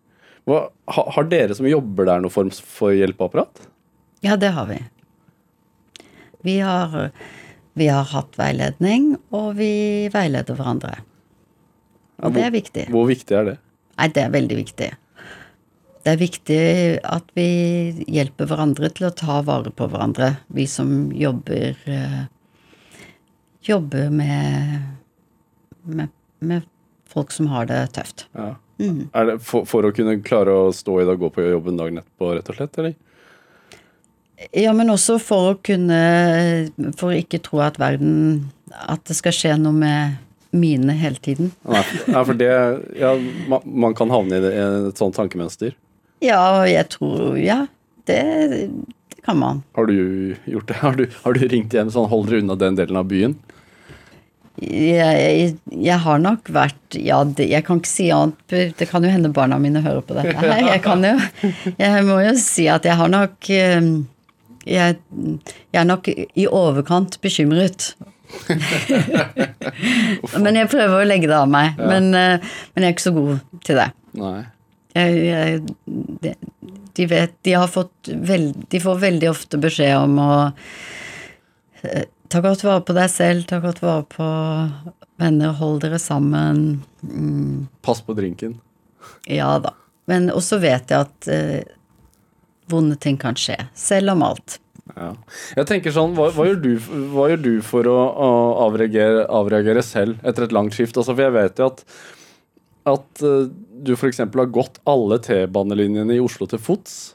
Hva, ha, har dere som jobber der, noen form for hjelpeapparat? Ja, det har vi. Vi har, vi har hatt veiledning, og vi veileder hverandre. Ja, Og det er viktig. Hvor viktig er det? Nei, det er veldig viktig. Det er viktig at vi hjelper hverandre til å ta vare på hverandre, vi som jobber eh, Jobber med, med, med folk som har det tøft. Ja. Er det for, for, å kunne klare å stå i det og gå på jobben dagen etterpå, rett og slett? eller? Ja, men også for å kunne For å ikke tro at verden At det skal skje noe med mine hele tiden. Nei, for det Ja, man, man kan havne i, det, i et sånt tankemønster. Ja, jeg tror Ja, det, det kan man. Har du gjort det? Har du, har du ringt hjem sånn Hold dere unna den delen av byen? Jeg, jeg, jeg har nok vært Ja, det, jeg kan ikke si annet. Det kan jo hende barna mine hører på dette her. Jeg kan jo Jeg må jo si at jeg har nok eh, Jeg, jeg er nok i overkant bekymret. men jeg prøver å legge det av meg. Ja. Men, eh, men jeg er ikke så god til det. Nei. De vet De har fått veld, De får veldig ofte beskjed om å eh, ta godt vare på deg selv, ta godt vare på venner, hold dere sammen. Mm, Pass på drinken. ja da. Men også vet jeg at eh, vonde ting kan skje, selv om alt. Ja. Jeg tenker sånn, hva, hva, gjør du, hva gjør du for å, å avreagere, avreagere selv etter et langt skift? Altså, for jeg vet jo at, at eh, du f.eks. har gått alle T-banelinjene i Oslo til fots.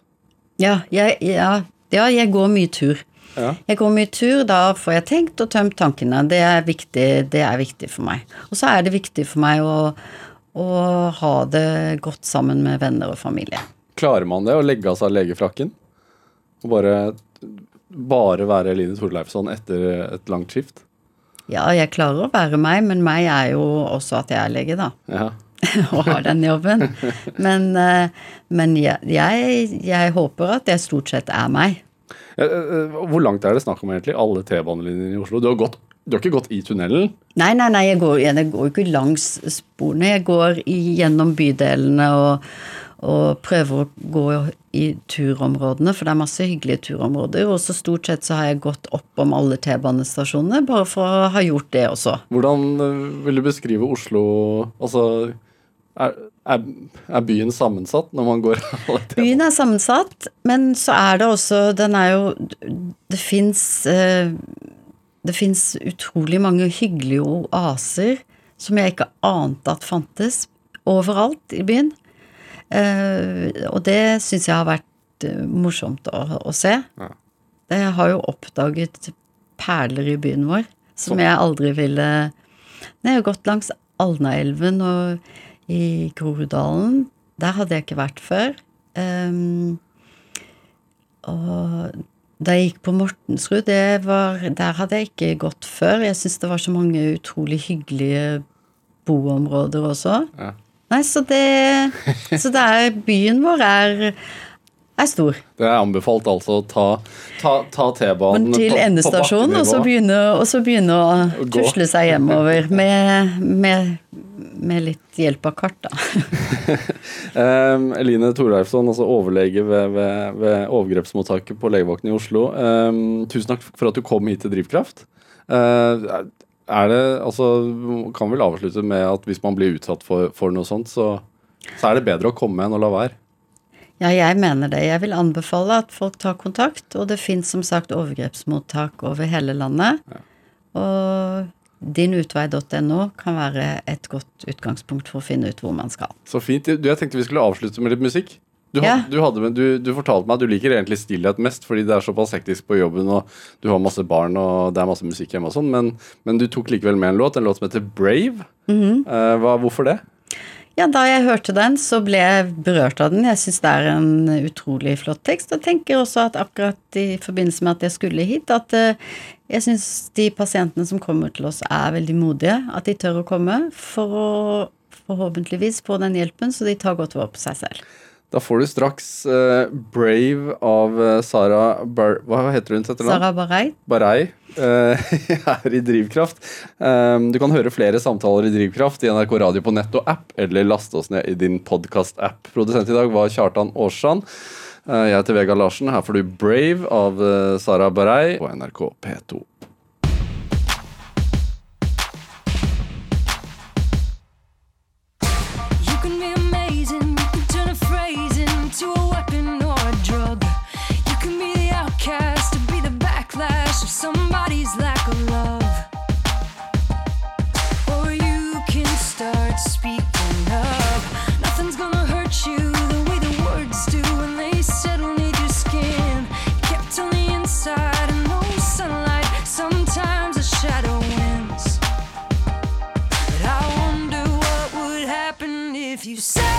Ja, jeg, ja, ja, jeg går mye tur. Ja. Jeg går mye tur, da får jeg tenkt og tømt tankene. Det er viktig, det er viktig for meg. Og så er det viktig for meg å, å ha det godt sammen med venner og familie. Klarer man det, å legge av seg legefrakken? Og bare, bare være Eline Thorleifsson etter et langt skift? Ja, jeg klarer å være meg, men meg er jo også at jeg er lege, da. Ja. og har den jobben. Men, eh, men jeg, jeg, håper at jeg stort sett er meg. Eh, eh, Hvor langt er det snakk om egentlig? Alle T-banelinjene i Oslo? Du har, gått, du har ikke gått i tunnelen? Nei, nei, nei, jeg går, jeg går ikke langs sporene. Jeg går gjennom bydelene og, og prøver å gå i turområdene, for det er masse hyggelige turområder. Og så stort sett så har jeg gått opp om alle T-banestasjonene, bare for å ha gjort det også. Hvordan vil du beskrive Oslo Altså, er, er, er byen sammensatt når man går alle T-baner? Byen er sammensatt, men så er det også Den er jo Det fins Det fins utrolig mange hyggelige oaser som jeg ikke ante at fantes overalt i byen. Eh, og det syns jeg har vært eh, morsomt å, å se. Ja. Jeg har jo oppdaget perler i byen vår som jeg aldri ville Nei, Jeg har gått langs Alnaelven og i Groruddalen. Der hadde jeg ikke vært før. Um, og da jeg gikk på Mortensrud, det var, der hadde jeg ikke gått før. Jeg syns det var så mange utrolig hyggelige boområder også. Ja. Nei, så det Så det er Byen vår er, er stor. Det er anbefalt altså å ta, ta, ta T-banen til endestasjonen, og så begynne, og så begynne å tusle seg hjemover med, med, med litt hjelp av kart, da. Um, Eline Torleifsson, altså overlege ved, ved, ved overgrepsmottaket på legevakten i Oslo. Um, tusen takk for at du kom hit til Drivkraft. Uh, er det, altså, kan vel avslutte med at hvis man blir utsatt for, for noe sånt, så, så er det bedre å komme enn å la være. Ja, jeg mener det. Jeg vil anbefale at folk tar kontakt, og det fins som sagt overgrepsmottak over hele landet. Og dinutvei.no kan være et godt utgangspunkt for å finne ut hvor man skal. Så fint. Du, jeg tenkte vi skulle avslutte med litt musikk. Du, Ja. du, hadde, du, du fortalte meg at du liker egentlig stillhet mest fordi det er såpass hektisk på jobben, og du har masse barn og det er masse musikk hjemme og sånn, men, men du tok likevel med en låt, en låt som heter Brave. Eh, hva, hvorfor det? Ja, da jeg hørte den, så ble jeg berørt av den. Jeg syns det er en utrolig flott tekst, og tenker også at akkurat i forbindelse med at jeg skulle hit, at eh, jeg syns de pasientene som kommer til oss, er veldig modige. At de tør å komme for å forhåpentligvis få den hjelpen, så de tar godt vare på seg selv. Da får du straks eh, Brave av eh, Sara Bar... Hva heter hun? Sara Barei. Barei her i Drivkraft. Um, du kan høre flere samtaler i Drivkraft i NRK Radio på nett og app, eller laste oss ned i din podkast-app. Produsent i dag var Kjartan Aarsand. Eh, jeg heter Vegard Larsen. Her får du Brave av eh, Sara Barei på NRK P2. You say